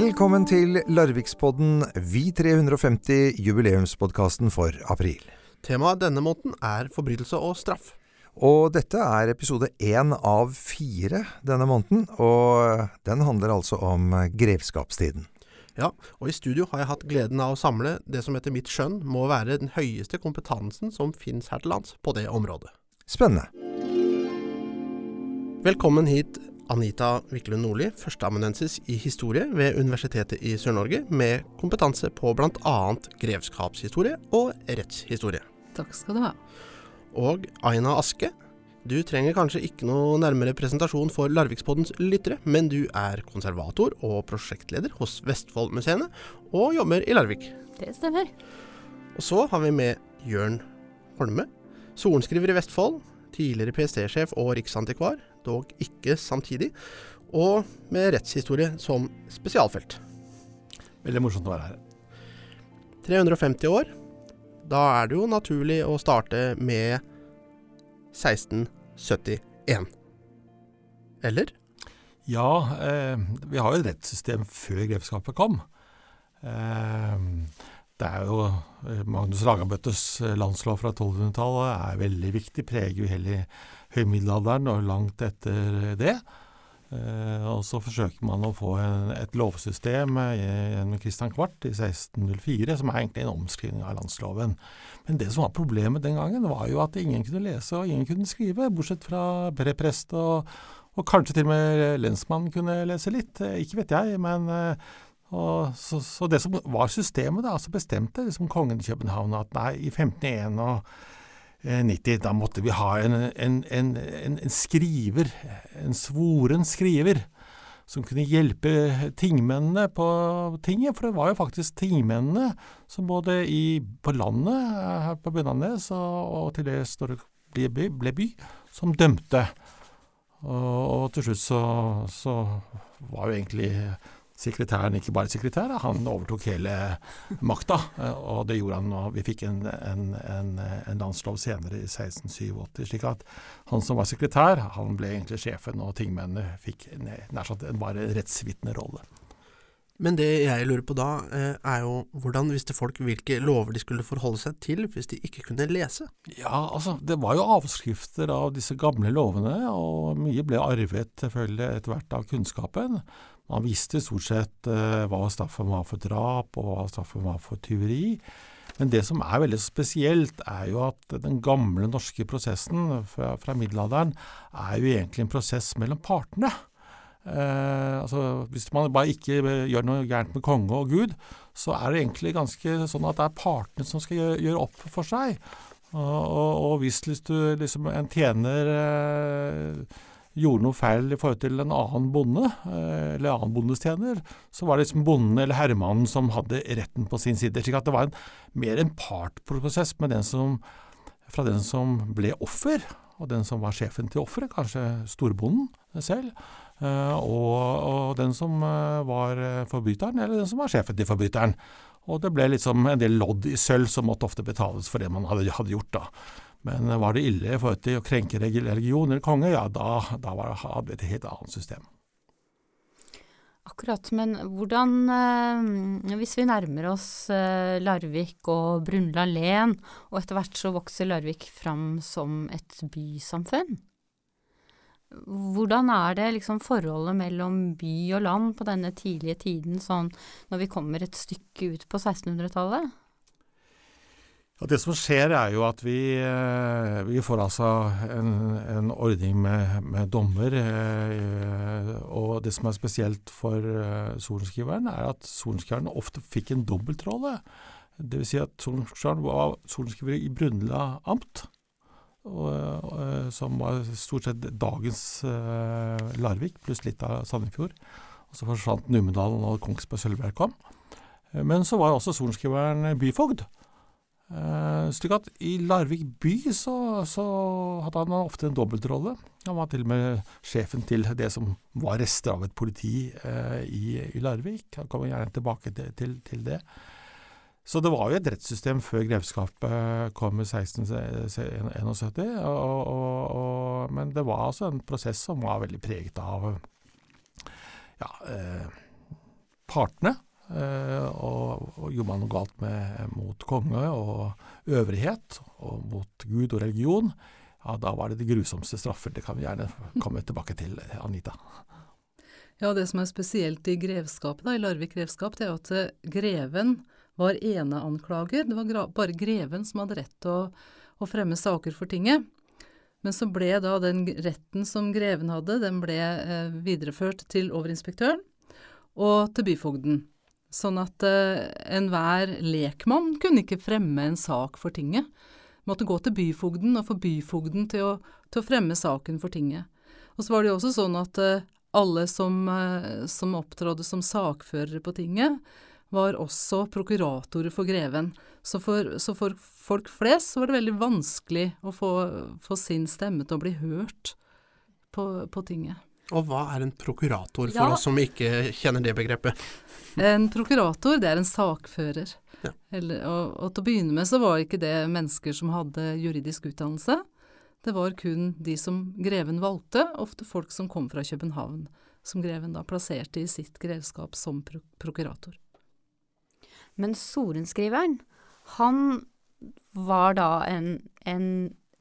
Velkommen til Larvikspodden, vi 350, jubileumspodkasten for april. Temaet denne måneden er forbrytelse og straff. Og dette er episode én av fire denne måneden, og den handler altså om grevskapstiden. Ja, og i studio har jeg hatt gleden av å samle det som etter mitt skjønn må være den høyeste kompetansen som finnes her til lands på det området. Spennende. Velkommen hit, Anita Wiklund Nordli, førsteamanuensis i historie ved Universitetet i Sør-Norge, med kompetanse på bl.a. grevskapshistorie og rettshistorie. Takk skal du ha. Og Aina Aske. Du trenger kanskje ikke noe nærmere presentasjon for Larvikspoddens lyttere, men du er konservator og prosjektleder hos Vestfoldmuseene, og jobber i Larvik. Det stemmer. Og så har vi med Jørn Holme, sorenskriver i Vestfold, tidligere PST-sjef og riksantikvar, dog ikke samtidig, og med rettshistorie som spesialfelt. Veldig morsomt å være her. 350 år. Da er det jo naturlig å starte med 1671. Eller? Ja, eh, vi har jo et rettssystem før grevskapet kom. Eh, det er jo eh, Magnus Lagabøttes eh, landslov fra 1200-tallet er veldig viktig, preger jo hele høymiddelalderen og langt etter det. Eh, og så forsøker man å få et lovsystem gjennom Kristian Kvart i 1604, som er egentlig en omskrivning av landsloven. Men det som var problemet den gangen, var jo at ingen kunne lese og ingen kunne skrive, bortsett fra prest og, og kanskje til og med lensmannen kunne lese litt. Ikke vet jeg, men så, så, det som var systemet, da, så bestemte liksom kongen i København at nei, i 1591 da måtte vi ha en, en, en, en, skriver, en svoren skriver, som kunne hjelpe tingmennene på tinget. For det var jo faktisk tingmennene som både i, på landet her på Bunnandes og, og til det store ble by, ble by, som dømte. Og, og til slutt så, så var jo egentlig sekretæren ikke bare sekretær, han overtok hele makta. Og det gjorde han, og vi fikk en, en, en, en landslov senere i 1687. slik at han som var sekretær, han ble egentlig sjefen, og tingmennene fikk nær sagt en bare rettsvitnerolle. Men det jeg lurer på da, eh, er jo hvordan visste folk hvilke lover de skulle forholde seg til hvis de ikke kunne lese? Ja, altså, det var jo avskrifter av disse gamle lovene, og mye ble arvet selvfølgelig etter hvert av kunnskapen. Man visste stort sett uh, hva straffen var for drap, og hva straffen var for tyveri. Men det som er veldig spesielt, er jo at den gamle norske prosessen fra, fra middelalderen er jo egentlig en prosess mellom partene. Eh, altså, hvis man bare ikke gjør noe gærent med konge og gud, så er det egentlig ganske sånn at det er partene som skal gjøre, gjøre opp for seg. Og, og, og hvis liksom, en tjener eh, gjorde noe feil i forhold til en annen bonde, eh, eller annen bondestjener, så var det liksom bonden eller herremannen som hadde retten på sin side. slik at det var en, mer en partprosess den som, fra den som ble offer, og den som var sjefen til offeret, kanskje storbonden selv, eh, og, og, den som eh, var forbryteren, eller den som var sjefen til forbryteren. Og det ble liksom en del lodd i sølv som måtte ofte betales for det man hadde, hadde gjort. da. Men var det ille i forhold til å krenke religion eller konge, ja, da, da var, hadde vi et helt annet system. Akkurat, men hvordan, eh, hvis vi nærmer oss eh, Larvik og Brunland len, og etter hvert så vokser Larvik fram som et bysamfunn, hvordan er det liksom forholdet mellom by og land på denne tidlige tiden, sånn når vi kommer et stykke ut på 1600-tallet? Ja, det som skjer er jo at vi, eh, vi får altså en, en ordning med, med dommer. Eh, og det som er spesielt for eh, sorenskriveren, er at sorenskriveren ofte fikk en dobbeltrolle. Dvs. Si at sorenskriveren var sorenskriver i Brunla amt. Og, og, som var stort sett dagens uh, Larvik, pluss litt av Sandefjord. Og så forsvant Numedalen og Kongsberg-Sølvberg kom. Men så var også sorenskriveren byfogd. Uh, slik at i Larvik by så, så, hadde han ofte en dobbeltrolle. Han var til og med sjefen til det som var rester av et politi uh, i, i, Larvik. Han kommer gjerne tilbake til, til, til, det. Så det var jo et rettssystem før grevskapet kom i 1671, og, og, og, men det var altså en prosess som var veldig preget av ja, uh, partene. Eh, og, og gjorde man noe galt med, mot konge og øvrighet, og mot Gud og religion, ja, da var det de grusomste straffer. Det kan vi gjerne komme tilbake til, Anita. Ja, det som er spesielt i grevskapet, da, i Larvik grevskap, det er at eh, greven var eneanklager. Det var bare greven som hadde rett til å, å, fremme saker for tinget. Men så ble da den retten som greven hadde, den ble eh, videreført til overinspektøren og til byfogden. Sånn at eh, enhver lekmann kunne ikke fremme en sak for tinget. Måtte gå til byfogden og få byfogden til å, til å fremme saken for tinget. Og så var det jo også sånn at eh, alle som, eh, som opptrådde som sakførere på tinget, var også prokuratorer for greven. Så for, så for, folk flest var det veldig vanskelig å få, få sin stemme til å bli hørt på, på, tinget. Og hva er en prokurator, for ja. oss som ikke kjenner det begrepet? En prokurator, det er en sakfører. Ja. Eller, og, og, til å begynne med så var ikke det mennesker som hadde juridisk utdannelse. Det var kun de som greven valgte, ofte folk som kom fra København, som greven da plasserte i sitt grevskap som pro prokurator. Men sorenskriveren, han var da en, en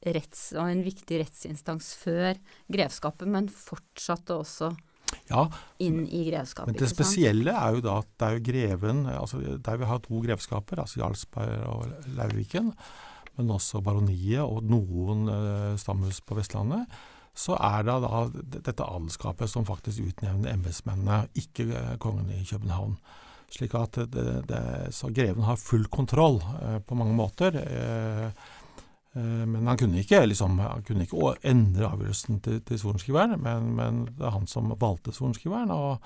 retts, en viktig rettsinstans før grevskapet, men fortsatte også ja, inn i grevskapet. Men det spesielle er jo da at det er jo greven altså Der vi har to grevskaper, altså Jarlsberg og Lauviken, men også baroniet og noen uh, stamhus på Vestlandet, så er det da dette adelskapet som faktisk utnevner embetsmennene, ikke uh, kongen i København. Slik at det, det, Så greven har full kontroll uh, på mange måter. Men han kunne ikke, liksom, han kunne ikke endre avgjørelsen til, til sorenskriveren, men, men, det er han som valgte sorenskriveren. og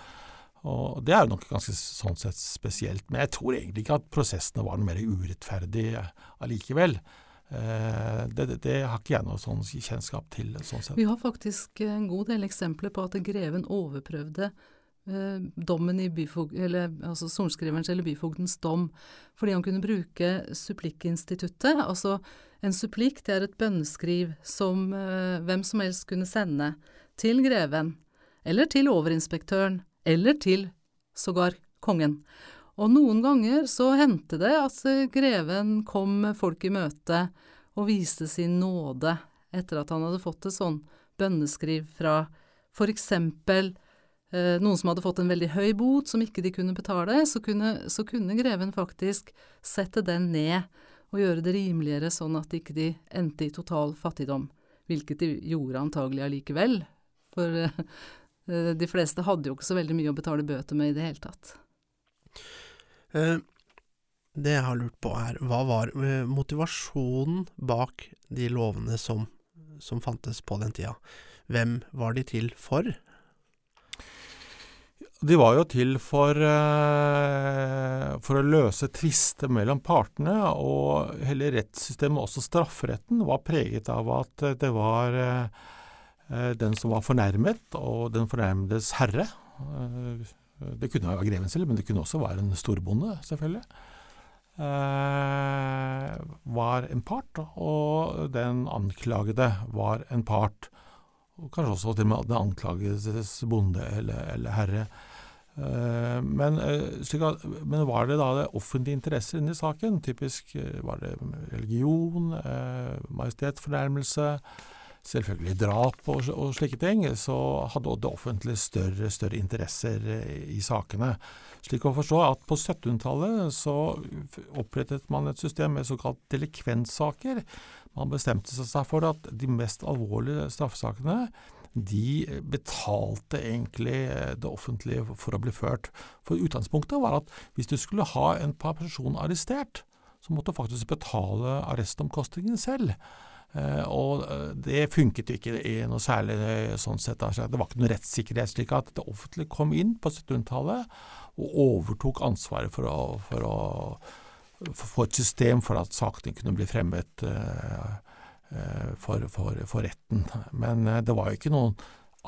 og Det er jo nok ganske sånn sett spesielt. Men jeg tror egentlig ikke at prosessene var noe mer urettferdige allikevel. Eh, det, det, det, har ikke jeg noe sånn kjennskap til. sånn sett. Vi har faktisk en god del eksempler på at greven overprøvde eh, dommen i byfog, eller, altså sorenskriverens eller byfogdens dom, fordi han kunne bruke supplikkinstituttet. Altså en supplikk det er et bønneskriv som eh, hvem som helst kunne sende til greven, eller til overinspektøren, eller til sågar kongen. Og noen ganger så hendte det at greven kom folk i møte og viste sin nåde etter at han hadde fått et sånn bønneskriv fra for eksempel eh, noen som hadde fått en veldig høy bot som ikke de kunne betale, så kunne, så kunne greven faktisk sette den ned og gjøre det rimeligere sånn at ikke de endte i total fattigdom, hvilket de gjorde antagelig allikevel, for eh, de fleste hadde jo ikke så veldig mye å betale bøter med i det hele tatt. Eh, det jeg har lurt på er, hva var eh, motivasjonen bak de lovene som, som fantes på den tida? Hvem var de til for? De var jo til for, for å løse tvister mellom partene, og hele rettssystemet, også strafferetten, var preget av at det var Eh, den som var fornærmet, og den fornærmedes herre. Eh, det kunne være greven selv, men det kunne også være en storbonde, selvfølgelig. Eh, var en part, og den anklagede var en part. Kanskje også til og med den anklagedes bonde eller, eller herre. Men, at, men, var det da offentlige interesser inni saken? Typisk var det religion, majestetsfornærmelse, selvfølgelig drap og, og, slike ting, så hadde det offentlige større, større interesser eh, i sakene. Slik å forstå at på 1700-tallet så opprettet man et system med såkalt delikvenssaker. Man bestemte seg for at de mest alvorlige straffesakene de betalte egentlig eh, det offentlige for å bli ført. For utgangspunktet var at hvis du skulle ha en person arrestert, så måtte du faktisk betale arrestomkostningen selv. Uh, og eh, det funket ikke i noe særlig sånn sett. Altså, det var ikke noe rettssikkerhet. slik at det offentlige kom inn på 1700-tallet og overtok ansvaret for å, for å få et system for at sakene kunne bli fremmet uh, for, for, for, retten. Men det var jo ikke noen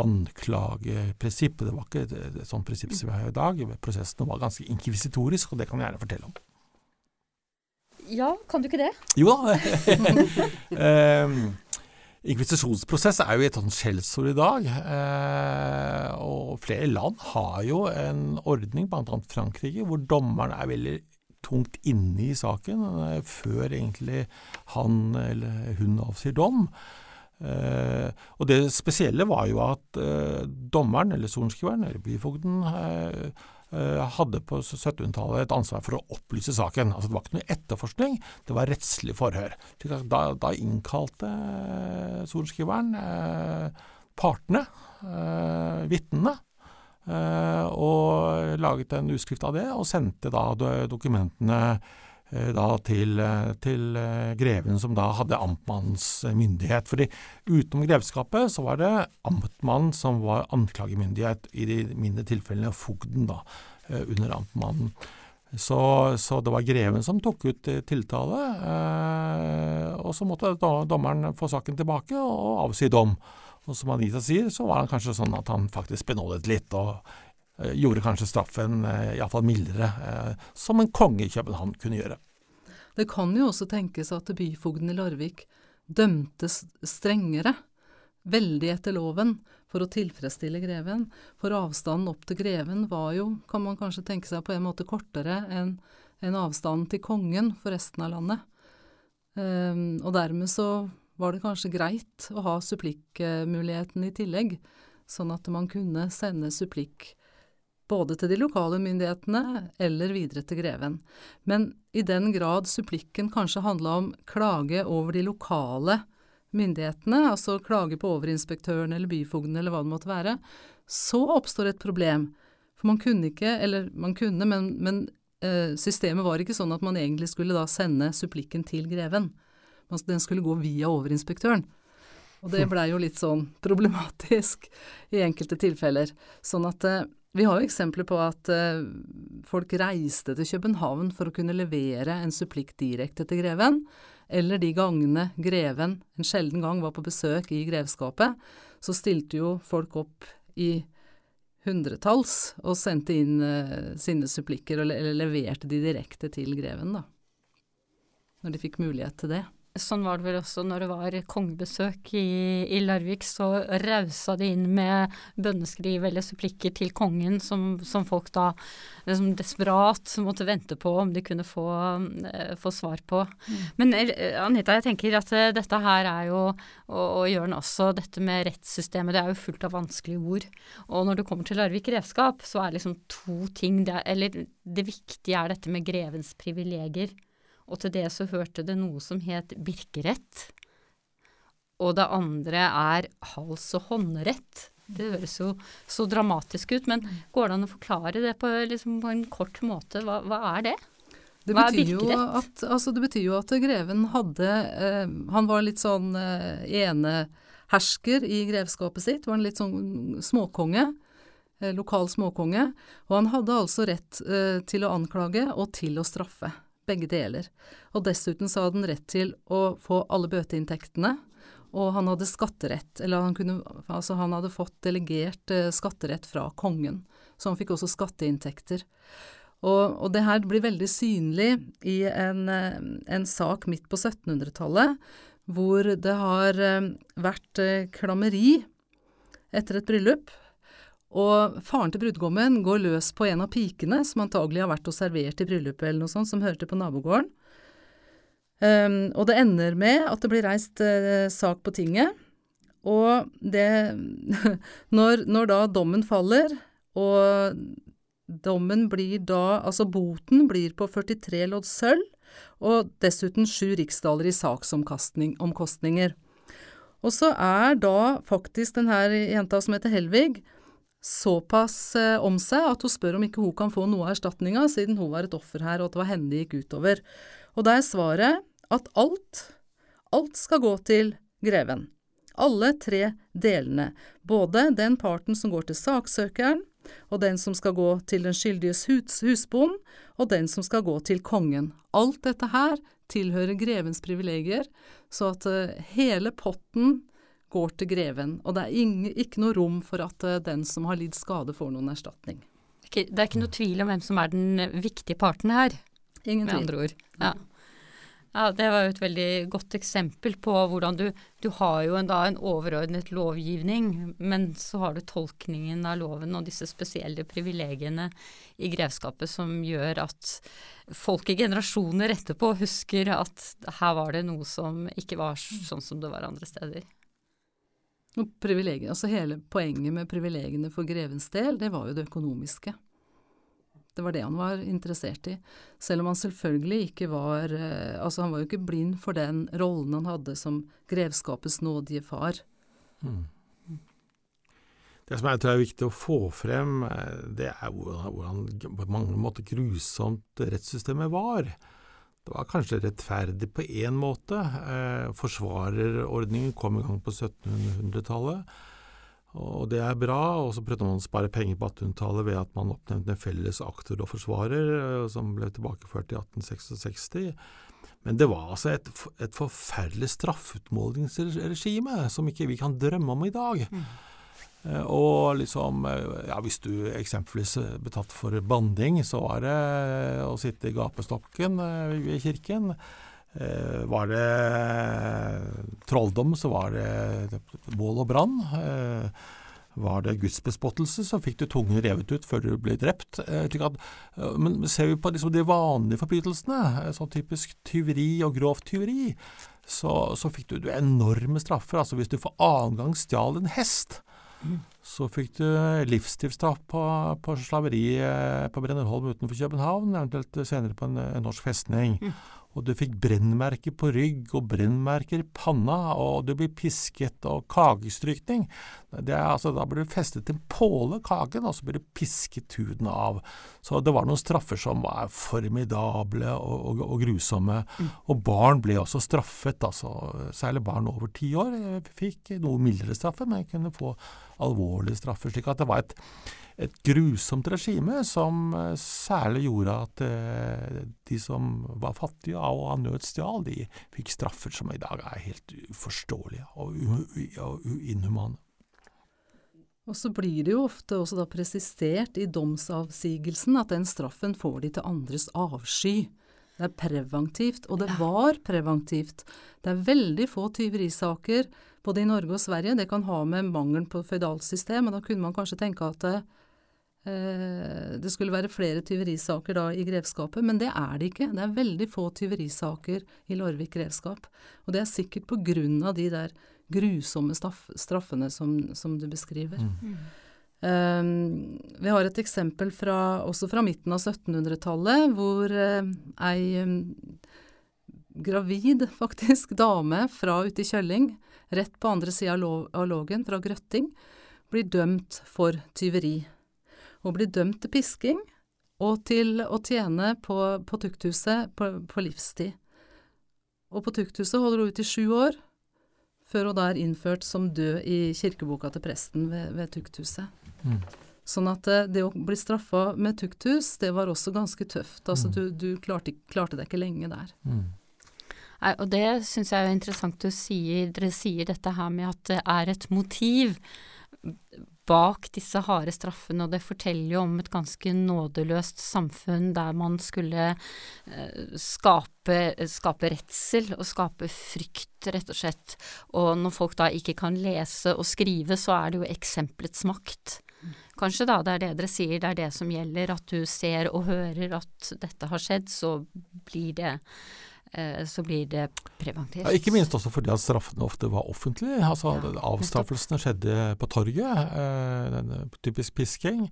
anklageprinsipp. Det var ikke et, et sånt prinsipp som vi har i dag. Prosessen var ganske inkvisitorisk, og det kan jeg gjerne fortelle om. Ja, kan du ikke det? Jo da. um, Inkvisisjonsprosess er jo et sånt skjellsord i dag. Eh, og flere land har jo en ordning, bl.a. Frankrike, hvor dommeren er veldig tungt inne i saken før egentlig han eller hun avsier dom. Eh, og det spesielle var jo at eh, dommeren, eller sorenskriveren, eller byfogden, eh, Eh, hadde på 1700-tallet et ansvar for å opplyse saken. Altså Det var ikke noe etterforskning, det var rettslig forhør. Da, da innkalte eh, sorenskriveren eh, partene, eh, vitnene, og laget en utskrift av det, og sendte da dokumentene Eh, da til, eh, til, eh, greven som da hadde amtmannens myndighet. Fordi utenom grevskapet så var det amtmannen som var anklagemyndighet, i de mindre tilfellene fogden da, under amtmannen. Så, så, det var greven som tok ut tiltale, og så måtte dommeren få saken tilbake og avsi dom. Og som Anita sier, så var han kanskje sånn at han faktisk benådet litt, og Eh, gjorde kanskje straffen eh, iallfall mildere, eh, som en konge i København kunne gjøre. Det kan jo også tenkes at byfogden i Larvik dømte strengere, veldig etter loven, for å tilfredsstille greven. For avstanden opp til greven var jo, kan man kanskje tenke seg, på en måte kortere enn en avstanden til kongen for resten av landet. Um, og dermed så var det kanskje greit å ha supplikkmuligheten i tillegg, sånn at man kunne sende supplikk både til de lokale myndighetene eller videre til greven. Men i den grad supplikken kanskje handla om klage over de lokale myndighetene, altså klage på overinspektøren eller byfogden eller hva det måtte være, så oppstår et problem. For man kunne ikke, eller man kunne, men, men eh, systemet var ikke sånn at man egentlig skulle da sende supplikken til greven. Den skulle gå via overinspektøren. Og det blei jo litt sånn problematisk i enkelte tilfeller. Sånn at eh, vi har jo eksempler på at eh, folk reiste til København for å kunne levere en supplikk direkte til greven, eller de gangene greven en sjelden gang var på besøk i grevskapet, så stilte jo folk opp i hundretalls og sendte inn eh, sine supplikker, eller, eller leverte de direkte til greven, da. Når de fikk mulighet til det. Sånn var det vel også når det var kongebesøk i, i Larvik, så rausa de inn med bønneskriv eller supplikker til kongen, som, som folk da liksom desperat måtte vente på om de kunne få, uh, få svar på. Mm. Men uh, Anita, jeg tenker at uh, dette her er jo, og, og Jørn også, dette med rettssystemet, det er jo fullt av vanskelige ord. Og når det kommer til Larvik grevskap, så er det liksom to ting, det er, eller det viktige er dette med grevens privilegier. Og til det så hørte det noe som het birkerett. Og det andre er hals- og håndrett. Det høres jo så dramatisk ut, men går det an å forklare det på, liksom, på en kort måte? Hva, hva er det? Det betyr, jo at, altså det betyr jo at greven hadde eh, Han var litt sånn eh, enehersker i grevskapet sitt. Var en litt sånn småkonge. Eh, lokal småkonge. Og han hadde altså rett eh, til å anklage og til å straffe begge deler. Og dessuten så hadde han rett til å få alle bøteinntektene, og han hadde skatterett, eller han, kunne, altså han hadde fått delegert eh, skatterett fra kongen, så han fikk også skatteinntekter. Og, og det her blir veldig synlig i en, eh, en sak midt på 1700-tallet, hvor det har eh, vært klammeri etter et bryllup, og faren til brudgommen går løs på en av pikene, som antagelig har vært og servert i bryllupet eller noe sånt, som hørte på nabogården. Um, og det ender med at det blir reist uh, sak på tinget. Og det når, når, da dommen faller, og dommen blir da Altså boten blir på 43 lodd sølv, og dessuten sju riksdaler i saksomkostninger. Og så er da faktisk den her jenta som heter Helvig, såpass eh, om seg at hun spør om ikke hun kan få noe av erstatninga, siden hun var et offer her, og at det var henne det gikk utover. Og da er svaret at alt, alt skal gå til greven. Alle tre delene, både den parten som går til saksøkeren, og den som skal gå til den skyldiges hus husbond, og den som skal gå til kongen. Alt dette her tilhører grevens privilegier, så at uh, hele potten går til greven, og det er ingen, ikke noe rom for at uh, den som har lidd skade, får noen erstatning. Det er ikke noe tvil om hvem som er den viktige parten her, Ingen med andre ord. Ja. Ja, Det var jo et veldig godt eksempel på hvordan du, du har jo en, da en overordnet lovgivning, men så har du tolkningen av loven og disse spesielle privilegiene i grevskapet som gjør at folk i generasjoner etterpå husker at her var det noe som ikke var sånn som det var andre steder. Altså Hele poenget med privilegiene for grevens del, det var jo det økonomiske. Det var det han var interessert i. Selv om han selvfølgelig ikke var eh, Altså, han var jo ikke blind for den rollen han hadde som grevskapets nådige far. Mm. Det som jeg tror er viktig å få frem, eh, det er hvordan på mange måter grusomt rettssystemet var. Det var kanskje rettferdig på én måte. Eh, forsvarerordningen kom i gang på 1700-tallet. Og det er bra, og så prøvde man å spare penger på 1800-tallet ved at man oppnevnte en felles aktor og forsvarer, eh, som ble tilbakeført i 1866. Men det var altså et, et forferdelig straffutmålingsregime som ikke vi kan drømme om i dag. Mm. Eh, og liksom, eh, ja, Hvis du eksempelvis ble tatt for banding, så var det å sitte i gapestokken ved kirken. Eh, var det trolldom, så var det bål og brann. Var det gudsbespottelse, så fikk du tungen revet ut før du ble drept. Men ser vi på liksom de vanlige forbrytelsene, sånn typisk tyveri og grovt tyveri, så, så fikk du, du, enorme straffer. Altså Hvis du for annen gang stjal en hest, så fikk du livstidsstraff på, på slaveri på Brennerholm utenfor København, eventuelt senere på en, en norsk festning. Mm og du fikk brennmerker på rygg og brennmerker i panna, og du blir pisket og kakestrykning. Altså, da blir du festet til en påle kaken, og så blir du pisket huden av. Så det var noen straffer som var formidable og, og, og grusomme. Mm. Og barn ble også straffet, altså, særlig barn over ti år fikk noe mildere straffer, men kunne få alvorlige straffer. slik at det var et et grusomt regime som eh, særlig gjorde at eh, de som var fattige og av nød stjal, de fikk straffer som i dag er helt uforståelige og, inhumane. Og så blir det jo ofte også da presisert i domsavsigelsen at den straffen får de til andres avsky. Det er preventivt, og det var preventivt. Det er veldig få tyverisaker både i Norge og Sverige. Det kan ha med mangelen på føydalsystem, og da kunne man kanskje tenke at det, Eh, skulle være flere tyverisaker da i grevskapet, men det er det ikke. Det er veldig få tyverisaker i Larvik grevskap. Og det er sikkert på grunn av de der grusomme straffene som, som du beskriver. Mm. Um, vi har et eksempel fra, også fra midten av 1700-tallet, hvor uh, ei um, gravid, faktisk, dame fra ute i Kjølling, rett på andre sida av Lågen, fra Grøtting, blir dømt for tyveri og blir dømt til pisking og til å tjene på, på tukthuset på, på, livstid. Og på tukthuset holder hun ut i sju år, før hun da er innført som død i kirkeboka til presten ved, ved tukthuset. Mm. Sånn at eh, det å bli straffa med tukthus, det var også ganske tøft. Altså mm. du, du klarte, klarte deg ikke lenge der. Mm. Nei, og det syns jeg er interessant du sier. Dere sier dette her med at det er et motiv bak disse harde straffene, og det forteller jo om et ganske nådeløst samfunn der man skulle eh, skape, skape redsel og skape frykt, rett og slett. Og når folk da ikke kan lese og skrive, så er det jo eksempelets makt. Kanskje da det er det dere sier, det er det som gjelder, at du ser og hører at dette har skjedd, så blir det så blir det preventivt. Ja, ikke minst også fordi at straffene ofte var offentlige. Altså, ja, avstraffelsene skjedde på torget, eh, typisk pisking.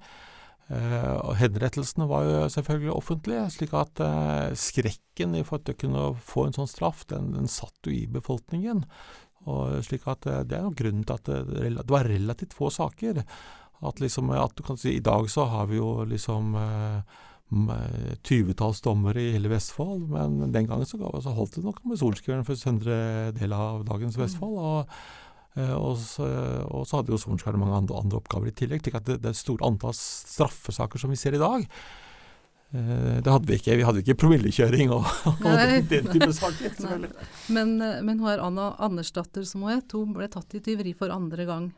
Eh, og henrettelsene var jo selvfølgelig offentlige, slik at eh, skrekken i forhold til å kunne få en sånn straff, den, den satt jo i befolkningen. Og slik at eh, Det er jo grunnen til at det, det, var relativt få saker. At liksom, at du kan si, I dag så har vi jo liksom eh, tyvetalls dommere i hele Vestfold, men den gangen så, så holdt det nok med sorenskriveren for søndre del av dagens. Vestfold. og eh, og så, og så, hadde jo sorenskriveren mange andre, andre, oppgaver i tillegg. slik at det, det store antall straffesaker som vi ser i dag, eh, det hadde vi ikke. Vi hadde ikke promillekjøring og, og den, den type saker. Men, eh, men hun er Anna Andersdatter som hun het, hun ble tatt i tyveri for andre gang.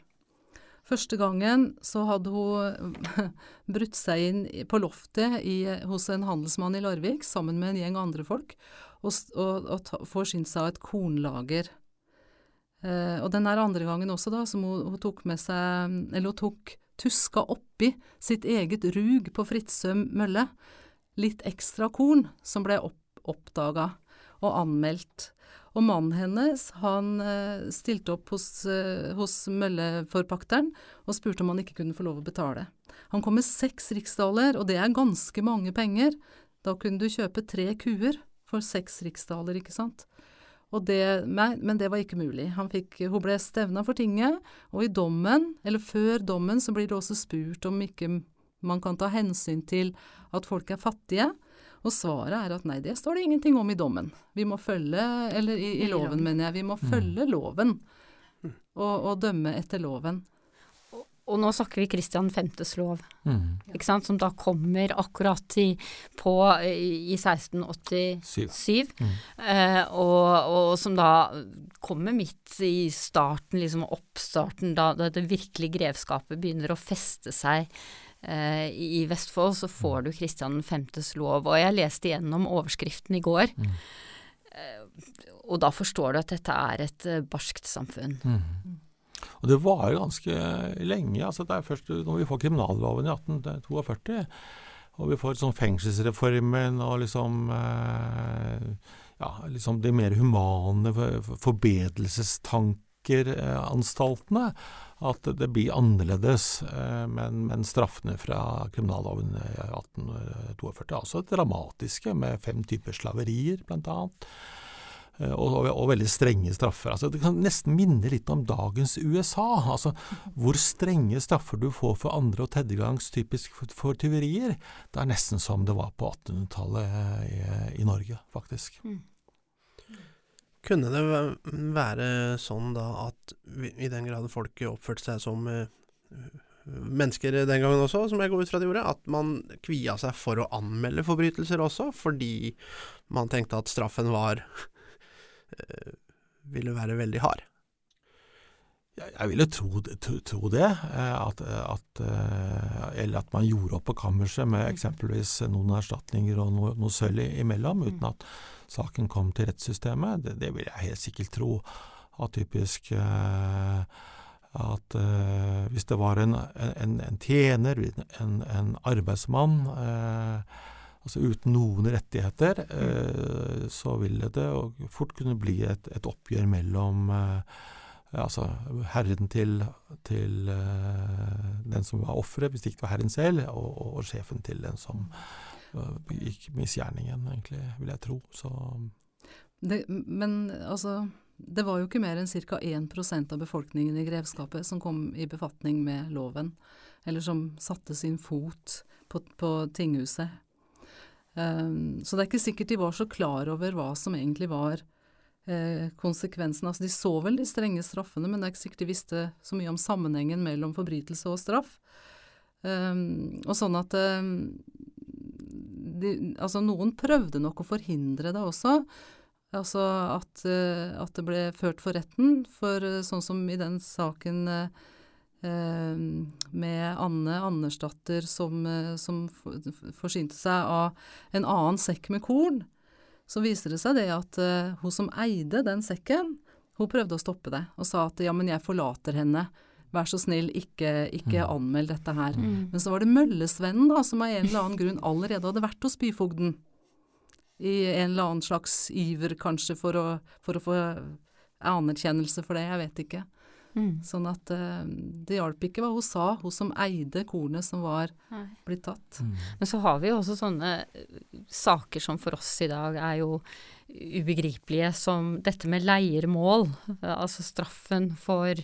Første gangen så hadde hun brutt seg inn på loftet i, hos en handelsmann i Larvik sammen med en gjeng andre folk, og, og, og forsynt seg av et kornlager. Eh, og den der andre gangen også, da, som hun, hun tok med seg Eller hun tok tuska oppi sitt eget rug på Fritzøe mølle. Litt ekstra korn som ble opp, oppdaga og anmeldt. Og mannen hennes, han eh, stilte opp hos, eh, hos mølleforpakteren og spurte om han ikke kunne få lov å betale. Han kom med seks riksdaler, og det er ganske mange penger. Da kunne du kjøpe tre kuer for seks riksdaler, ikke sant. Det, men det var ikke mulig. Fikk, hun ble stevna for tinget, og i dommen, eller før dommen, så blir det også spurt om ikke man kan ta hensyn til at folk er fattige. Og svaret er at nei, det står det ingenting om i dommen. Vi må følge, eller i, i loven, mener jeg, vi må følge loven. Og, og dømme etter loven. Og nå snakker vi Kristian 5.s lov, Mm. ikke sant, som da kommer akkurat i, på, i 1687. Mm. Eh, og, og som da kommer midt i starten, liksom oppstarten, da, da det virkelige grevskapet begynner å feste seg eh, i Vestfold, så får du Kristian 5.s lov. Og jeg leste gjennom overskriften i går, Mm. eh, og da forstår du at dette er et eh, barskt samfunn. Mm. Og det varer ganske lenge. altså Det er først når vi får kriminalloven i 1842, og vi får sånn fengselsreformen og liksom eh, ja, liksom de mer humane forbedelsestankeranstaltene, at det blir annerledes. eh, Men, men straffene fra kriminalloven i 1842 er også dramatiske, med fem typer slaverier, blant annet. Eh, Og, og, og veldig strenge straffer. Altså, det kan nesten minne litt om dagens USA. Altså, hvor strenge straffer du får for andre- og tredjegangs typisk for, for tyverier. Det er nesten som det var på 1800-tallet i, i Norge, faktisk. Kunne det være sånn da at i den grad folk oppførte seg som eh, mennesker den gangen også, som jeg går ut fra de gjorde, at man kvia seg for å anmelde forbrytelser også, fordi man tenkte at straffen var eh, ville være veldig hard? Jeg, ville tro, tro, tro det. eh, At, at, eller at man gjorde opp på kammerset med eksempelvis noen erstatninger og noe, noe sølv imellom, uten at saken kom til rettssystemet. Det, det vil jeg helt sikkert tro. At eh, at eh, hvis det var en, en, en tjener, en, en arbeidsmann, eh, altså uten noen rettigheter, eh, så ville det fort kunne bli et, et oppgjør mellom eh, altså herren til, til eh, den som var offeret, hvis det ikke var herren selv, og, og, og sjefen til den som begikk misgjerningen, egentlig, vil jeg tro. Så Det, men altså, det var jo ikke mer enn ca. 1% av befolkningen i grevskapet som kom i befatning med loven, eller som satte sin fot på, på tinghuset. Um, så det er ikke sikkert de var så klar over hva som egentlig var eh, konsekvensen. Altså, de så vel de strenge straffene, men det er ikke sikkert de visste så mye om sammenhengen mellom forbrytelse og straff. Um, og sånn at um, de, altså Noen prøvde nok å forhindre det også. Altså at, eh, at det ble ført for retten. For eh, sånn som i den saken eh, eh, med Anne Andersdatter som, som forsynte seg av en annen sekk med korn, så viser det seg det at eh, hun som eide den sekken, hun prøvde å stoppe det, og sa at ja, men jeg forlater henne. Vær så snill, ikke, ikke anmeld dette her. Mm. Men så var det møllesvennen da, som av en eller annen grunn allerede hadde vært hos byfogden. I en eller annen slags iver kanskje for å, for å få anerkjennelse for det, jeg vet ikke. Mm. Sånn at uh, det hjalp ikke hva hun sa, hun som eide kornet som var Nei. blitt tatt. Men så har vi jo også sånne eh, saker som for oss i dag er jo ubegripelige, som dette med leiermål. eh, Altså straffen for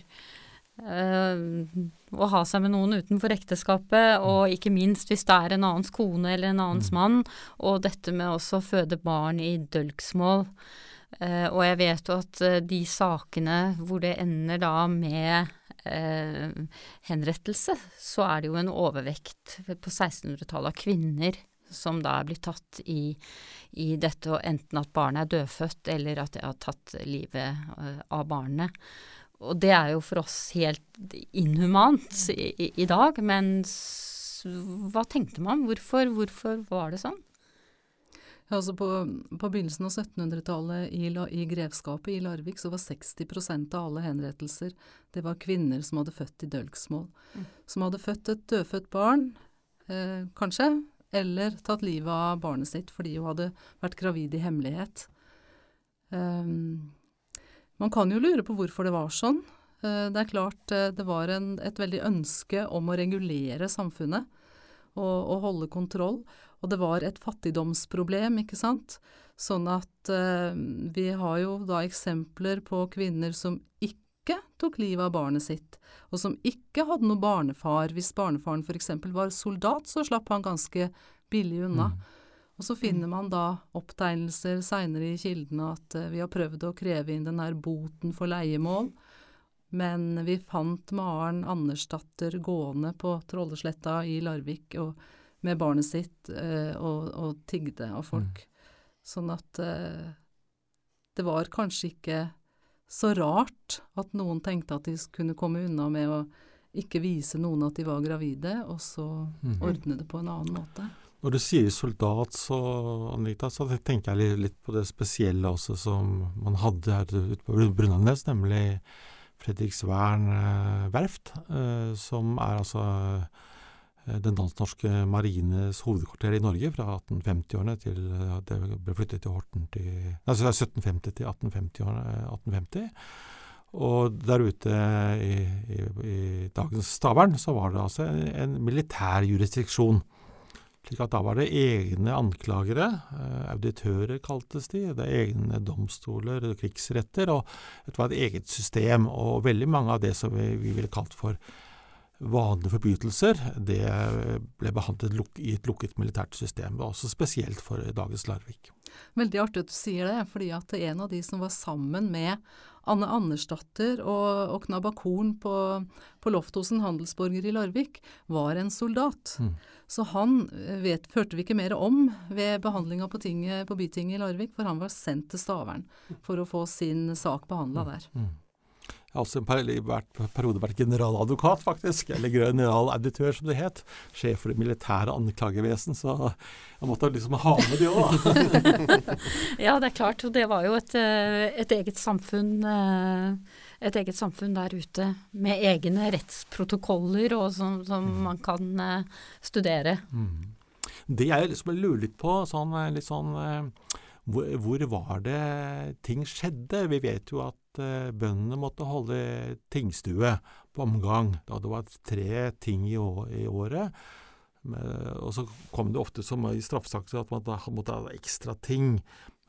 å ha seg med noen utenfor ekteskapet, og ikke minst hvis det er en annens kone eller en annens mann. Og dette med også å føde barn i dølgsmål. Eh, og jeg vet jo at eh, de sakene hvor det ender da med eh, henrettelse, så er det jo en overvekt på 1600-tallet av kvinner som da er blitt tatt i, i dette, og enten at barnet er dødfødt, eller at det har tatt livet eh, av barnet. Og det er jo for oss helt inhumant i, i, i dag, men hva tenkte man? Hvorfor, hvorfor var det sånn? Altså på, på begynnelsen av 1700-tallet i, i grevskapet i Larvik så var 60% av alle henrettelser det var kvinner som hadde født i dølgsmål. Mm. Som hadde født et dødfødt barn, eh, kanskje, eller tatt livet av barnet sitt fordi hun hadde vært gravid i hemmelighet. Ehm, man kan jo lure på hvorfor det var sånn. Eh, det er klart eh, det var en, et veldig ønske om å regulere samfunnet og, og holde kontroll. Og det var et fattigdomsproblem, ikke sant. Sånn at eh, vi har jo da eksempler på kvinner som ikke tok livet av barnet sitt, og som ikke hadde noe barnefar. Hvis barnefaren f.eks. var soldat, så slapp han ganske billig unna. Og så finner man da opptegnelser seinere i kildene at eh, vi har prøvd å kreve inn den her boten for leiemål, men vi fant Maren Andersdatter gående på Trollesletta i Larvik og, med barnet sitt eh, og, og tigde av folk. Sånn at eh, det var kanskje ikke så rart at noen tenkte at de kunne komme unna med å ikke vise noen at de var gravide, og så Mhm. ordne det på en annen måte. Når du sier soldat, så, Anita, så tenker jeg litt, på det spesielle også som man hadde her ute på Brunlandnes, nemlig Fredriksvern eh, verft, eh, som er altså eh, den dansk-norske marines hovedkvarter i Norge fra 1850-årene til det ble flyttet til Horten til altså det er 1750 til 1850-årene, eh, 1850. Og der ute i, i, i dagens Stavern så var det altså en, en militær jurisdiksjon. Slik at da var det egne anklagere, eh, auditører kaltes de, det er egne domstoler, krigsretter, og det var et eget system. Og veldig mange av det som vi, vi ville kalt for vanlige forbrytelser, det ble behandlet i et lukket militært system. Også spesielt for dagens Larvik. Veldig artig at du sier det, fordi at en av de som var sammen med Anne Andersdatter og, og Knabba Korn på, på Lofthosen handelsborger i Larvik, var en soldat. Mm. Så han eh, vet, førte vi ikke mer om ved behandlinga på, tinget- på bytinget i Larvik, for han var sendt til Stavern for å få sin sak behandla der. Mm. Jeg har også en per periode vært generaladvokat, faktisk, eller generalauditør som det het. Sjef for det militære anklagevesen, så jeg måtte liksom ha med det òg. Ja, det er klart. Og det var jo et, eh, et eget samfunn eh, et eget samfunn der ute med egne rettsprotokoller og som, som man kan eh, studere. Mm. Det jeg liksom lurer litt på, sånn, litt sånn hvor, hvor var det ting skjedde? Vi vet jo at eh, bøndene måtte holde tingstue på omgang. Da det var tre ting i, i året. Men, og så kom det ofte som i straffesaker at man da måtte ha ekstra ting.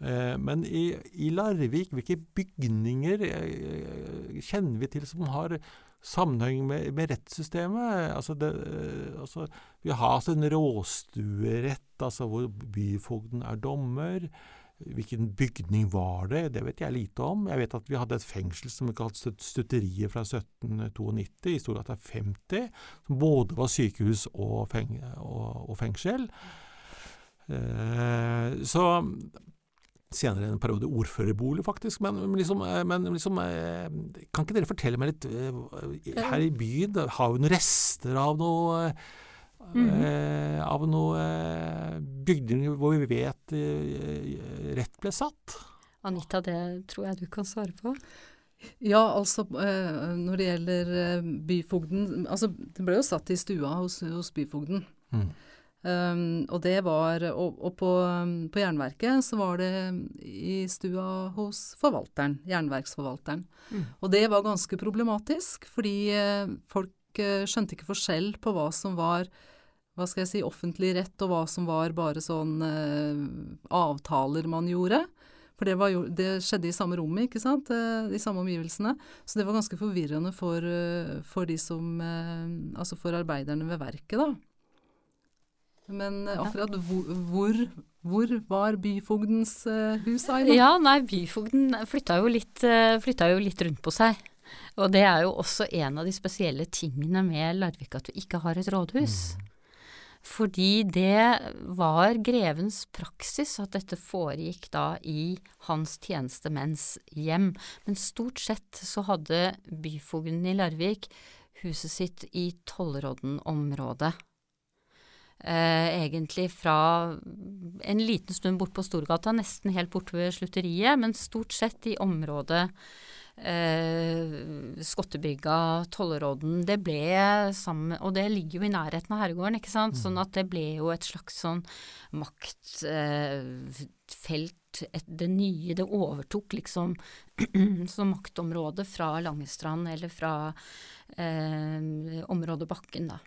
Eh, men i, i Larvik, hvilke bygninger eh, kjenner vi til som har sammenheng med, med rettssystemet? Altså det, eh, altså, vi har altså en råstuerett, altså hvor byfogden er dommer. Hvilken bygning var det? Det vet jeg lite om. Jeg vet at vi hadde et fengsel som vi kalt Stutteriet fra 1792 i Storgata 50, som både var sykehus og, feng og, og fengsel. Eh, så senere en periode ordførerbolig, faktisk. Men, men liksom, eh, men liksom eh, Kan ikke dere fortelle meg litt eh, Her i byen, har vi noen rester av noe eh, Av noe eh, bygninger hvor vi vet eh, rett ble satt? Anita, det tror jeg du kan svare på. Ja, altså eh, når det gjelder byfogden Altså, det ble jo satt i stua hos, hos byfogden. Mm. Um, og det var Og, og på, um, på Jernverket så var det i stua hos forvalteren, jernverksforvalteren. Mm. Og det var ganske problematisk, fordi folk skjønte ikke forskjell på hva som var hva skal jeg si, offentlig rett, og hva som var bare sånn eh, avtaler man gjorde. For det, var jo, det skjedde i samme rommet, ikke sant, eh, de samme omgivelsene. Så det var ganske forvirrende for, eh, for de som eh, Altså for arbeiderne ved verket, da. Men eh, akkurat hvor, hvor, hvor var byfogdens eh, hus, Aina? Ja, nei, byfogden flytta jo, litt, eh, flytta jo litt rundt på seg. Og det er jo også en av de spesielle tingene med Larvik, at vi ikke har et rådhus. Fordi det var grevens praksis at dette foregikk da i hans tjenestemenns hjem. Men stort sett så hadde byfogden i Larvik huset sitt i Tollråden-området. eh, egentlig fra en liten stund bort på Storgata, nesten helt borte ved slutteriet, men stort sett i området eh, Skottebygga, Tollerodden. Det ble sammen Og det ligger jo i nærheten av herregården, ikke sant. Sånn at det ble jo et slags sånn maktfelt. Eh, det nye, det overtok liksom som maktområde fra Langestrand eller fra eh, området Bakken, da.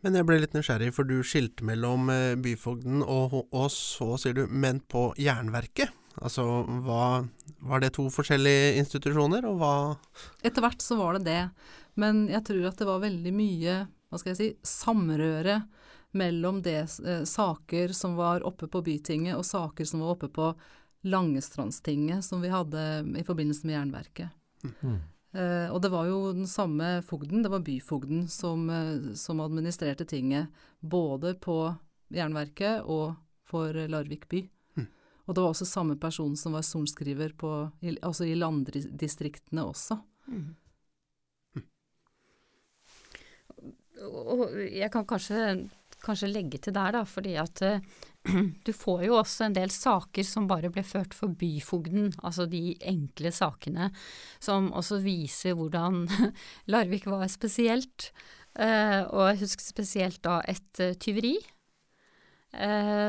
Men jeg ble litt nysgjerrig, for du skilte mellom eh, byfogden og, og så sier du men på Jernverket. Altså, hva, Var det to forskjellige institusjoner, og hva Etter hvert så var det det. Men jeg tror at det var veldig mye hva skal jeg si, samrøre mellom det eh, saker som var oppe på Bytinget, og saker som var oppe på Langestrandstinget, som vi hadde i forbindelse med Jernverket. Mm. Eh, og det var jo den samme fogden, det var byfogden, som, eh, som administrerte tinget både på Jernverket og for Larvik by. Og det var også samme person som var sorenskriver altså i landdistriktene også. Mm. Og jeg kan kanskje, kanskje, legge til der, da, fordi at uh, du får jo også en del saker som bare ble ført for byfogden, altså de enkle sakene, som også viser hvordan Larvik var spesielt. Uh, og jeg husker spesielt da et uh, tyveri,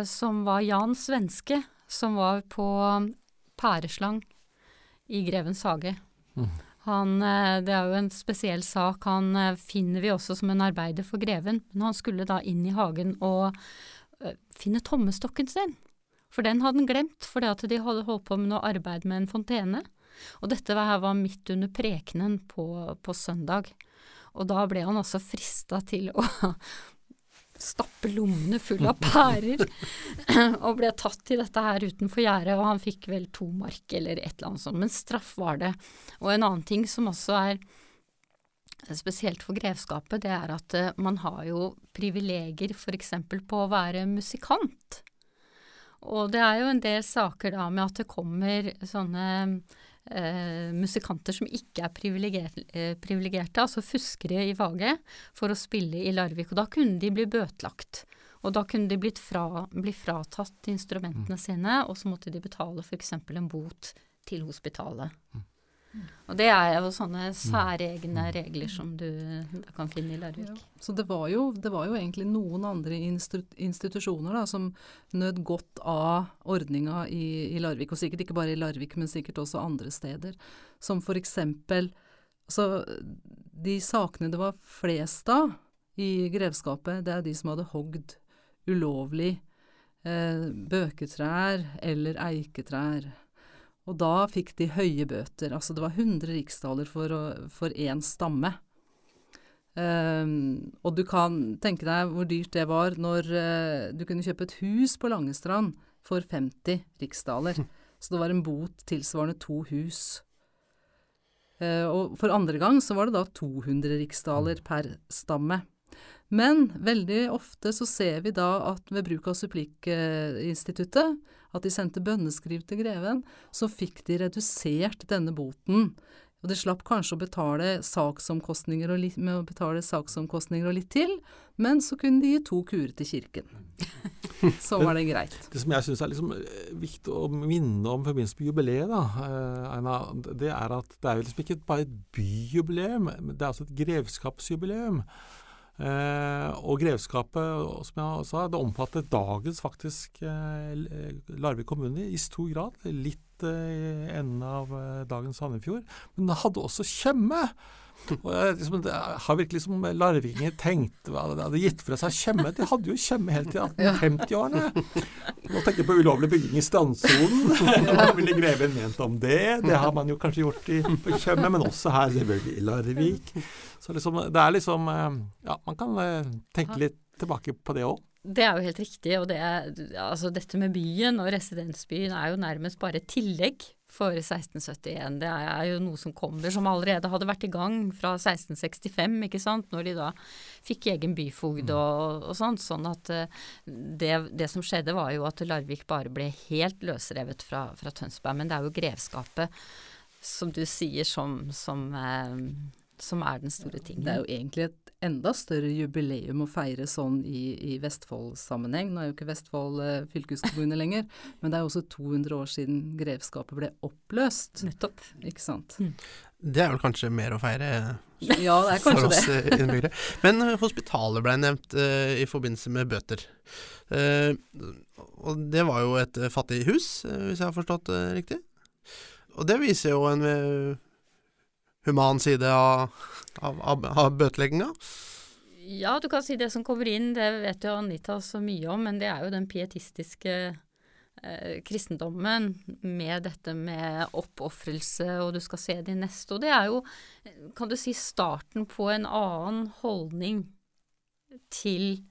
som var Jan Svenske, som var på pæreslang i Grevens hage. Mm. Han, eh, det er jo en spesiell sak. Han eh, finner vi også som en arbeider for greven, men han skulle da inn i hagen og eh, finne tommestokken sin. For den hadde han glemt, fordi at de hadde holdt på med noe arbeid med en fontene. Og dette var, var midt under prekenen på, på søndag. Og da ble han altså frista til å stappe lommene fulle av pærer, og ble tatt i dette her utenfor gjerdet, og han fikk vel to mark eller et eller annet sånt, men straff var det. Og en annen ting som også er spesielt for grevskapet, det er at uh, man har jo privilegier f.eks. på å være musikant. Og det er jo en del saker da med at det kommer sånne eh, musikanter som ikke er eh, privilegerte, altså fuskere i faget, for å spille i Larvik. Og da kunne de bli bøtelagt. Og da kunne de fra, bli fratatt instrumentene mm. sine, og så måtte de betale f.eks. en bot til hospitalet. Mm. Og det er jo sånne mm. særegne regler som du kan finne i Larvik. Ja. Så det var, jo, det var, jo, egentlig noen andre institusjoner da, som nød godt av ordninga i, i, Larvik, og sikkert ikke bare i Larvik, men sikkert også andre steder. Som for eksempel altså, De sakene det var flest av i grevskapet, det er de som hadde hogd ulovlig eh, bøketrær eller eiketrær. Og da fikk de høye bøter. Altså det var 100 riksdaler for én stamme. Um, og du kan tenke deg hvor dyrt det var når uh, du kunne kjøpe et hus på Langestrand for 50 riksdaler. Så det var en bot tilsvarende to hus. Uh, og for andre gang så var det da 200 riksdaler per stamme. Men veldig ofte så ser vi da at ved bruk av supplikkeinstituttet, at de sendte bønneskriv til greven, så fikk de redusert denne boten. Og de slapp kanskje å betale saksomkostninger og litt, med å betale saksomkostninger og litt til, men så kunne de gi to kurer til kirken. så var det greit. Det som jeg syns er liksom eh, viktig å minne om i forbindelse med jubileet, da, eh, det er at det er jo liksom ikke bare et byjubileum, det er også et grevskapsjubileum. Eh, og grevskapet, som jeg sa, det omfattet dagens faktisk eh, Larvik kommune i stor grad. Litt eh, i enden av eh, dagens Sandefjord. Men det hadde også Tjøme. Og liksom, det har virkelig liksom larvinger tenkt hadde gitt fra seg Tjøme. De hadde jo Tjøme helt til 1850-årene. Nå tenker jeg på ulovlig bygging i strandsonen. Hva ville greven ment om det? Det har man jo kanskje gjort i, på Tjøme, men også her selvfølgelig i Larvik. Så liksom, det er liksom eh, Ja, man kan eh, tenke litt tilbake på det òg. Det er jo helt riktig. og det er, altså Dette med byen og residensbyen er jo nærmest bare et tillegg for 1671. Det er jo noe som kommer, som allerede hadde vært i gang fra 1665, ikke sant, når de da fikk egen byfogd mm. og, og sånn. Sånn at eh, det, det, som skjedde var jo at Larvik bare ble helt løsrevet fra, fra Tønsberg. Men det er jo grevskapet, som du sier, som, som eh, som er den store tingen. Det er jo egentlig et enda større jubileum å feire sånn i, i Vestfold-sammenheng. Nå er jo ikke Vestfold eh, fylkeskommune lenger, men det er jo også 200 år siden grevskapet ble oppløst. Nettopp. Ikke sant. Det er vel kanskje mer å feire Ja, det er for kanskje oss det. eh, innbyggere. Men eh, hospitalet ble nevnt eh, i forbindelse med bøter. Eh, og det var jo et eh, fattig hus, eh, hvis jeg har forstått det riktig. Og det viser jo en eh, human side av, av, av, av bøtelegginga. Ja, du kan si det som kommer inn, det vet jo Anita så mye om, men det er jo den pietistiske eh, kristendommen med dette med oppofrelse, og du skal se de neste. Og det er jo, kan du si, starten på en annen holdning til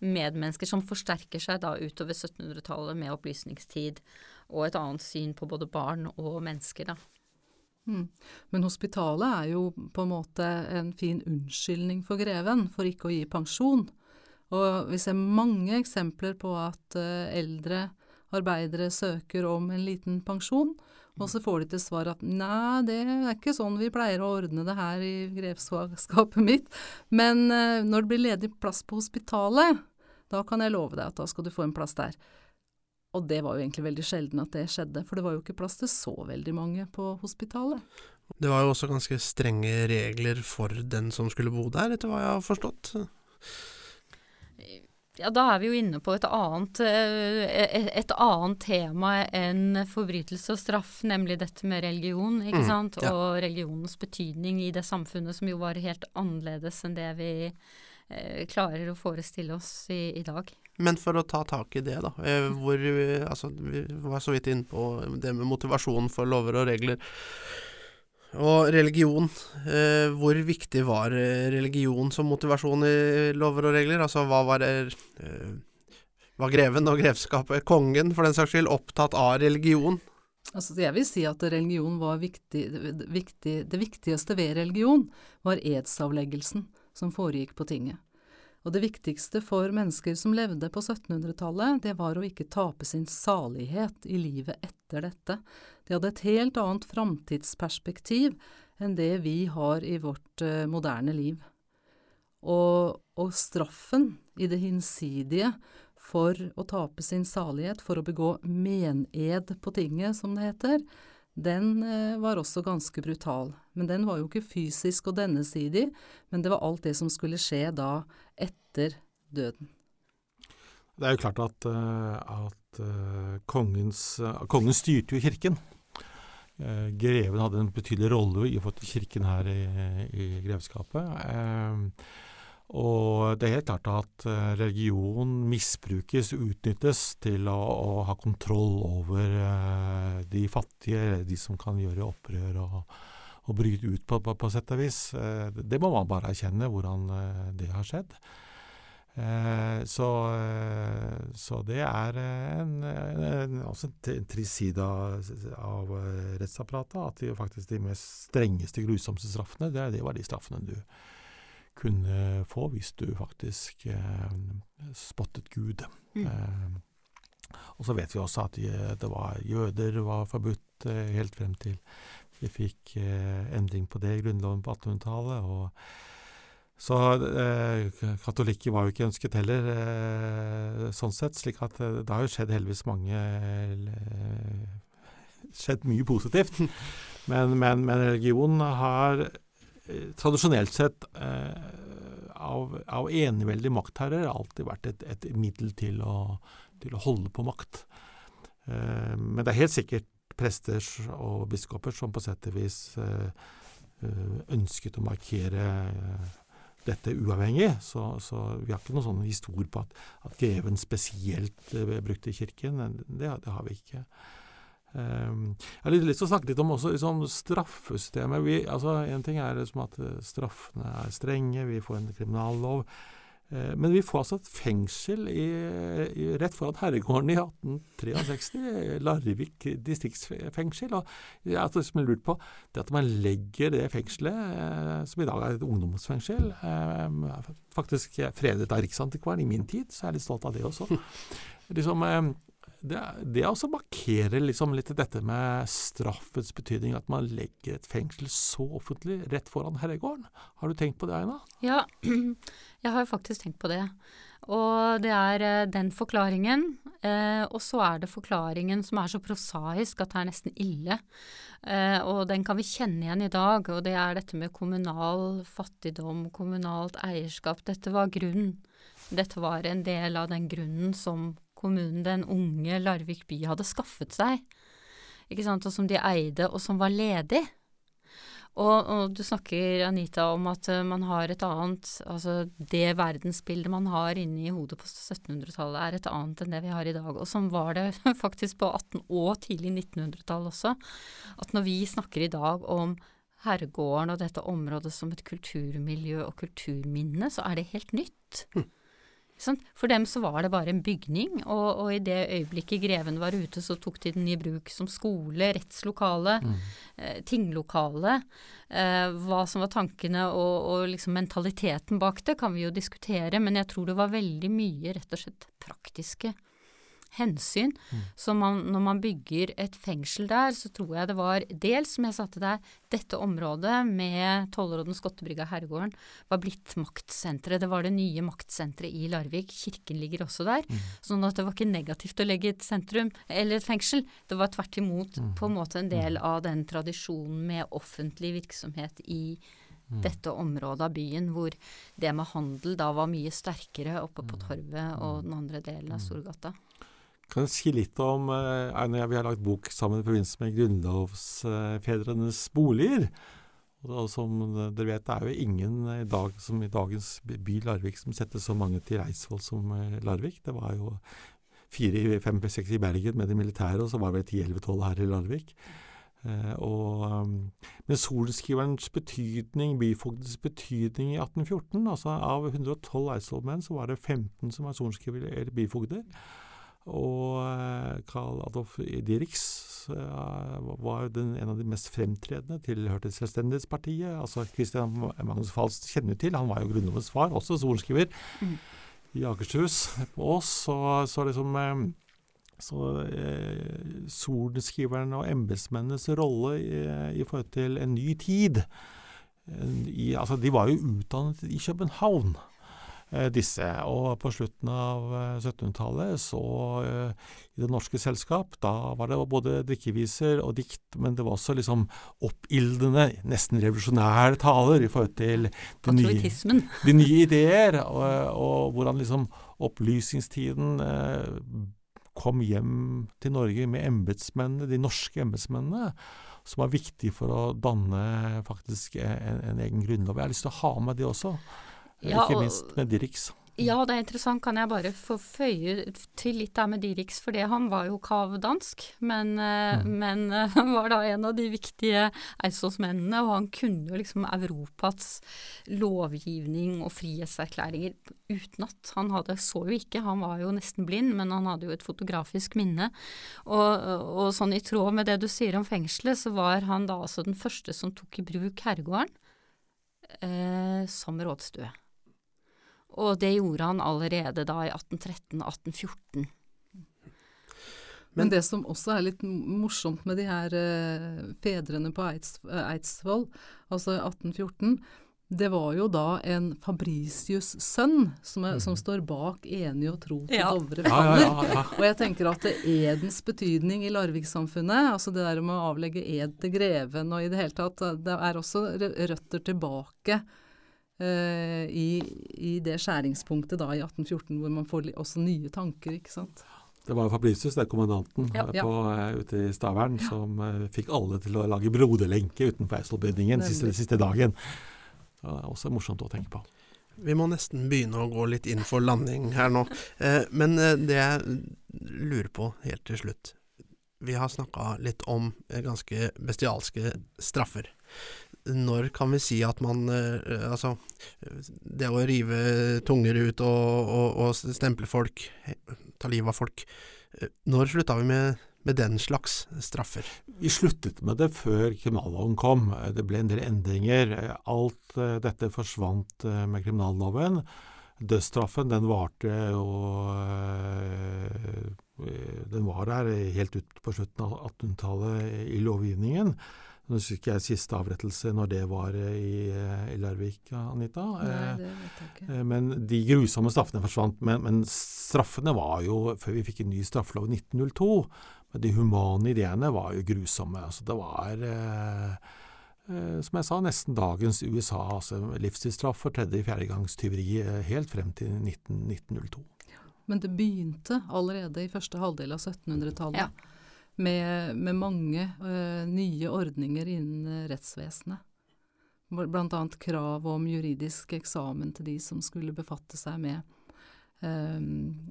medmennesker som forsterker seg da utover 1700-tallet med opplysningstid, og et annet syn på både barn og mennesker, da. Mm. Men hospitalet er jo på en måte en fin unnskyldning for greven for ikke å gi pensjon. Og vi ser mange eksempler på at eh, eldre arbeidere søker om en liten pensjon, og så får de til svar at nei, det er ikke sånn vi pleier å ordne det her i grevskapet mitt, men eh, når det blir ledig plass på hospitalet, da kan jeg love deg at da skal du få en plass der. Og det var jo egentlig veldig sjelden at det skjedde, for det var jo ikke plass til så veldig mange på hospitalet. Det var jo også ganske strenge regler for den som skulle bo der, etter hva jeg har forstått. Ja, da er vi jo inne på et annet, eh, et, et annet tema enn forbrytelse og straff, nemlig dette med religion, ikke Mm, sant? ja. Og religionens betydning i det samfunnet som jo var helt annerledes enn det vi eh, klarer å forestille oss i, i dag. Men for å ta tak i det, da. eh, Hvor, eh, altså, vi var så vidt inne på det med motivasjon for lover og regler. Og religion. Eh, hvor viktig var eh, religion som motivasjon i lover og regler? Altså hva var eh, Var greven og grevskapet, kongen for den saks skyld, opptatt av religion? Altså, jeg vil si at religion var viktig, viktig, det viktigste ved religion var edsavleggelsen som foregikk på tinget. Og det viktigste for mennesker som levde på 1700-tallet, det var å ikke tape sin salighet i livet etter dette. De hadde et helt annet framtidsperspektiv enn det vi har i vårt eh, moderne liv. Og, og straffen i det hinsidige for å tape sin salighet, for å begå mened på tinget, som det heter, den eh, var også ganske brutal. Men den var jo ikke fysisk og dennesidig, men det var alt det som skulle skje da etter døden. Det er jo klart at, eh, at eh, kongens, kongen styrte jo kirken. Greven hadde en betydelig rolle i få til kirken her i, i grevskapet. Og det er helt klart at eh, religion misbrukes, utnyttes til å, å ha kontroll over eh, de fattige, de som kan gjøre opprør og, og bryte ut på, på, på sett og vis. Eh, det må man bare erkjenne, hvordan eh, det har skjedd. Eh, så, eh, så det er en, en, en, også en trist side av, rettsapparatet, at de, faktisk de mest strengeste, grusomste straffene, det, det var de straffene du kunne få hvis du faktisk eh, spottet Gud. Mm. Eh, og så vet vi også at det var jøder var forbudt eh, helt frem til vi fikk eh, endring på det i Grunnloven på 1800-tallet. og så eh, katolikker var jo ikke ønsket heller, eh, sånn sett. slik at eh, det har jo skjedd heldigvis mange eh, Skjedd mye positivt. Men, men, men religion har eh, tradisjonelt sett eh, av, av eneveldige maktherrer alltid vært et, et middel til å, til å holde på makt. Eh, men det er helt sikkert prester og biskoper som på sett og vis eh, eh, ønsket å markere eh, dette uavhengig, så, så vi har ikke noen sånn historie på at, at greven spesielt eh, brukte kirken. Det, det har vi ikke. Um, jeg har lyst til å snakke litt om også liksom, straffesystemet. Vi, altså, en ting er liksom at eh, straffene er strenge, vi får en kriminallov. Eh, men vi får altså et fengsel i, i, rett foran herregården i 1863, Larvik distriktsfengsel. Og jeg har liksom lurt på det at man legger det fengselet, eh, som i dag er et ungdomsfengsel, eh, faktisk fredet av Riksantikvaren i min tid, så jeg er litt stolt av det også. liksom, eh, det, det også markerer liksom litt dette med straffets betydning, at man legger et fengsel så offentlig rett foran herregården. Har du tenkt på det, Aina? Ja, jeg har jo faktisk tenkt på det. Og det er eh, den forklaringen, eh, og så er det forklaringen som er så prosaisk at det er nesten ille. Eh, og den kan vi kjenne igjen i dag, og det er dette med kommunal fattigdom, kommunalt eierskap. Dette var grunnen. Dette var en del av den grunnen som kommunen, den unge Larvik by, hadde skaffet seg. Ikke sant, og som de eide, og som var ledig. Og, og, du snakker, Anita, om at uh, man har et annet Altså det verdensbildet man har inni hodet på 1700-tallet er et annet enn det vi har i dag. Og sånn var det faktisk på 18- og tidlig 1900-tall også. At når vi snakker i dag om herregården og dette området som et kulturmiljø og kulturminne, så er det helt nytt. Hm. For dem så var det bare en bygning, og, og, i det øyeblikket greven var ute, så tok de den i bruk som skole, rettslokale, mm. eh, tinglokale. Eh, hva som var tankene og, og liksom mentaliteten bak det, kan vi jo diskutere, men jeg tror det var veldig mye rett og slett praktiske hensyn. Mm. Så man, når man bygger et fengsel der, så tror jeg det var dels, som jeg satte der, dette området med Tollråden, Skottebrygga, Herregården var blitt maktsenteret. Det var det nye maktsenteret i Larvik. Kirken ligger også der. Mm. Sånn at det var ikke negativt å legge et sentrum eller et fengsel. Det var tvert imot mm. på en måte en del mm. av den tradisjonen med offentlig virksomhet i mm. dette området av byen, hvor det med handel da var mye sterkere oppe på mm. Torvet og den andre delen av Storgata kan du si litt om eh, Einar Vi har lagt bok sammen i forbindelse med grunnlovsfedrenes boliger. Og som dere vet, det er jo ingen i dag, som i dagens by Larvik som setter så mange til Eidsvoll som eh, Larvik. Det var jo fire, fem, seks i Bergen med det militære, og så var det vel ti, elleve, tolv her i Larvik. Eh, og, men sorenskriverens betydning, byfogdens betydning i 1814 altså Av 112 eidsvollmenn så var det 15 som var sorenskriver eller byfogder. Og Karl eh, Adolf Dirix eh, var den, en av de mest fremtredende, tilhørte Selvstendighetspartiet. Altså Christian Magnus Falst kjenner til, han var jo Grunnlovens far, også sorenskriver mm. i Akershus på Ås. Så, så liksom eh, så eh, sorenskriveren og embetsmennenes rolle i, i, forhold til en ny tid i, altså De var jo utdannet i København. Eh, disse. Og på slutten av 1700-tallet, eh, så eh, i Det Norske Selskap, da var det både drikkeviser og dikt, men det var også liksom oppildende, nesten revolusjonære taler i forhold til de nye, de nye ideer, og, og, hvordan liksom opplysningstiden kom hjem til Norge med embetsmennene, de norske embetsmennene, som var viktige for å danne faktisk en, en egen grunnlov. Jeg har lyst til å ha med det også. Ja, Ikke minst med Dirix. Ja, det er interessant. Kan jeg bare få føye til litt der med Dirix, for det, han var jo kavdansk, men, eh, mm. men eh, han var da en av de viktige eidsvollsmennene, og han kunne jo liksom Europas lovgivning og frihetserklæringer utenat. Han hadde, så jo ikke, han var jo nesten blind, men han hadde jo et fotografisk minne. Og, og sånn i tråd med det du sier om fengselet, så var han da altså den første som tok i bruk herregården eh, som rådstue. Og det gjorde han allerede da i 1813-1814. Men det som også er litt morsomt med de her uh, fedrene på Eids, Eidsvoll, altså 1814, det var jo da en Fabricius' sønn som, er, som, mm. står bak enig og tro til ja. Dovre faller. Ja, ja, og jeg tenker at edens betydning i Larvik-samfunnet, altså det der med å avlegge ed til greven og i det hele tatt, det er også røtter tilbake uh, i, i, det skjæringspunktet da i 1814 hvor man får også nye tanker, ikke sant. Det var Fabricius, det er kommandanten ja, ja. På, uh, ute i Stavern, ja. som uh, fikk alle til å lage broderlenke utenfor Eidsvollbygningen siste, siste dagen. Det er også morsomt å tenke på. Vi må nesten begynne å gå litt inn for landing her nå. Eh, men det jeg lurer på helt til slutt Vi har snakka litt om ganske bestialske straffer. Når kan vi si at man Altså, det å rive tunger ut og, og, og stemple folk, ta livet av folk Når slutta vi med med den slags straffer? Vi sluttet med det før kriminalloven kom. Det ble en del endringer. Alt eh, dette forsvant eh, med kriminalloven. Dødsstraffen den varte eh, eh, den var der helt ut på slutten av 1800-tallet i lovgivningen. Nå husker ikke jeg siste avrettelse når det var i, i Larvik, Anita. Nei, det vet jeg ikke. Eh, Men de grusomme straffene forsvant. Men, men straffene var jo, før vi fikk en ny straffelov i 1902, men de humane ideene var jo grusomme. Altså det var, eh, eh, som jeg sa, nesten dagens USA. altså Livstidsstraff for tredje-fjerde gangs tyveri eh, helt frem til 19, 1902. Men det begynte allerede i første halvdel av 1700-tallet. Ja. Med, med mange uh, nye ordninger innen eh, rettsvesenet. Bl- Blant annet krav om juridisk eksamen til de som skulle befatte seg med eh,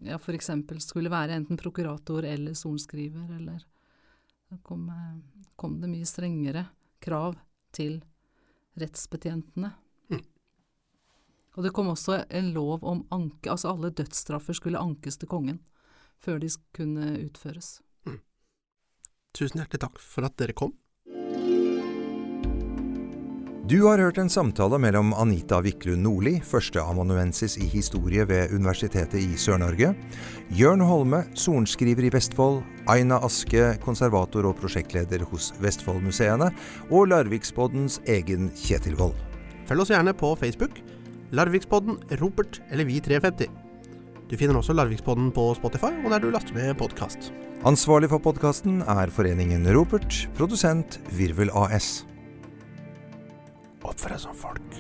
ja, f.eks. skulle være enten prokurator eller sorenskriver, eller kom, kom det mye strengere krav til rettsbetjentene. Og det kom også en lov om anke, altså alle dødsstraffer skulle ankes til kongen før de kunne utføres. Tusen hjertelig takk for at dere kom. Du har hørt en samtale mellom Anita Wiklund Nordli, førsteamanuensis i historie ved Universitetet i Sør-Norge, Jørn Holme, sorenskriver i Vestfold, Aina Aske, konservator og prosjektleder hos Vestfoldmuseene, og Larviksboddens egen Kjetil Wold. Følg oss gjerne på Facebook, Larvikspodden, Ropert eller Vi350. Du finner også Larvikspodden på Spotify og der du laster med podkast. Ansvarlig for podkasten er Foreningen Ropert, produsent Virvel AS. Oppfør deg som folk.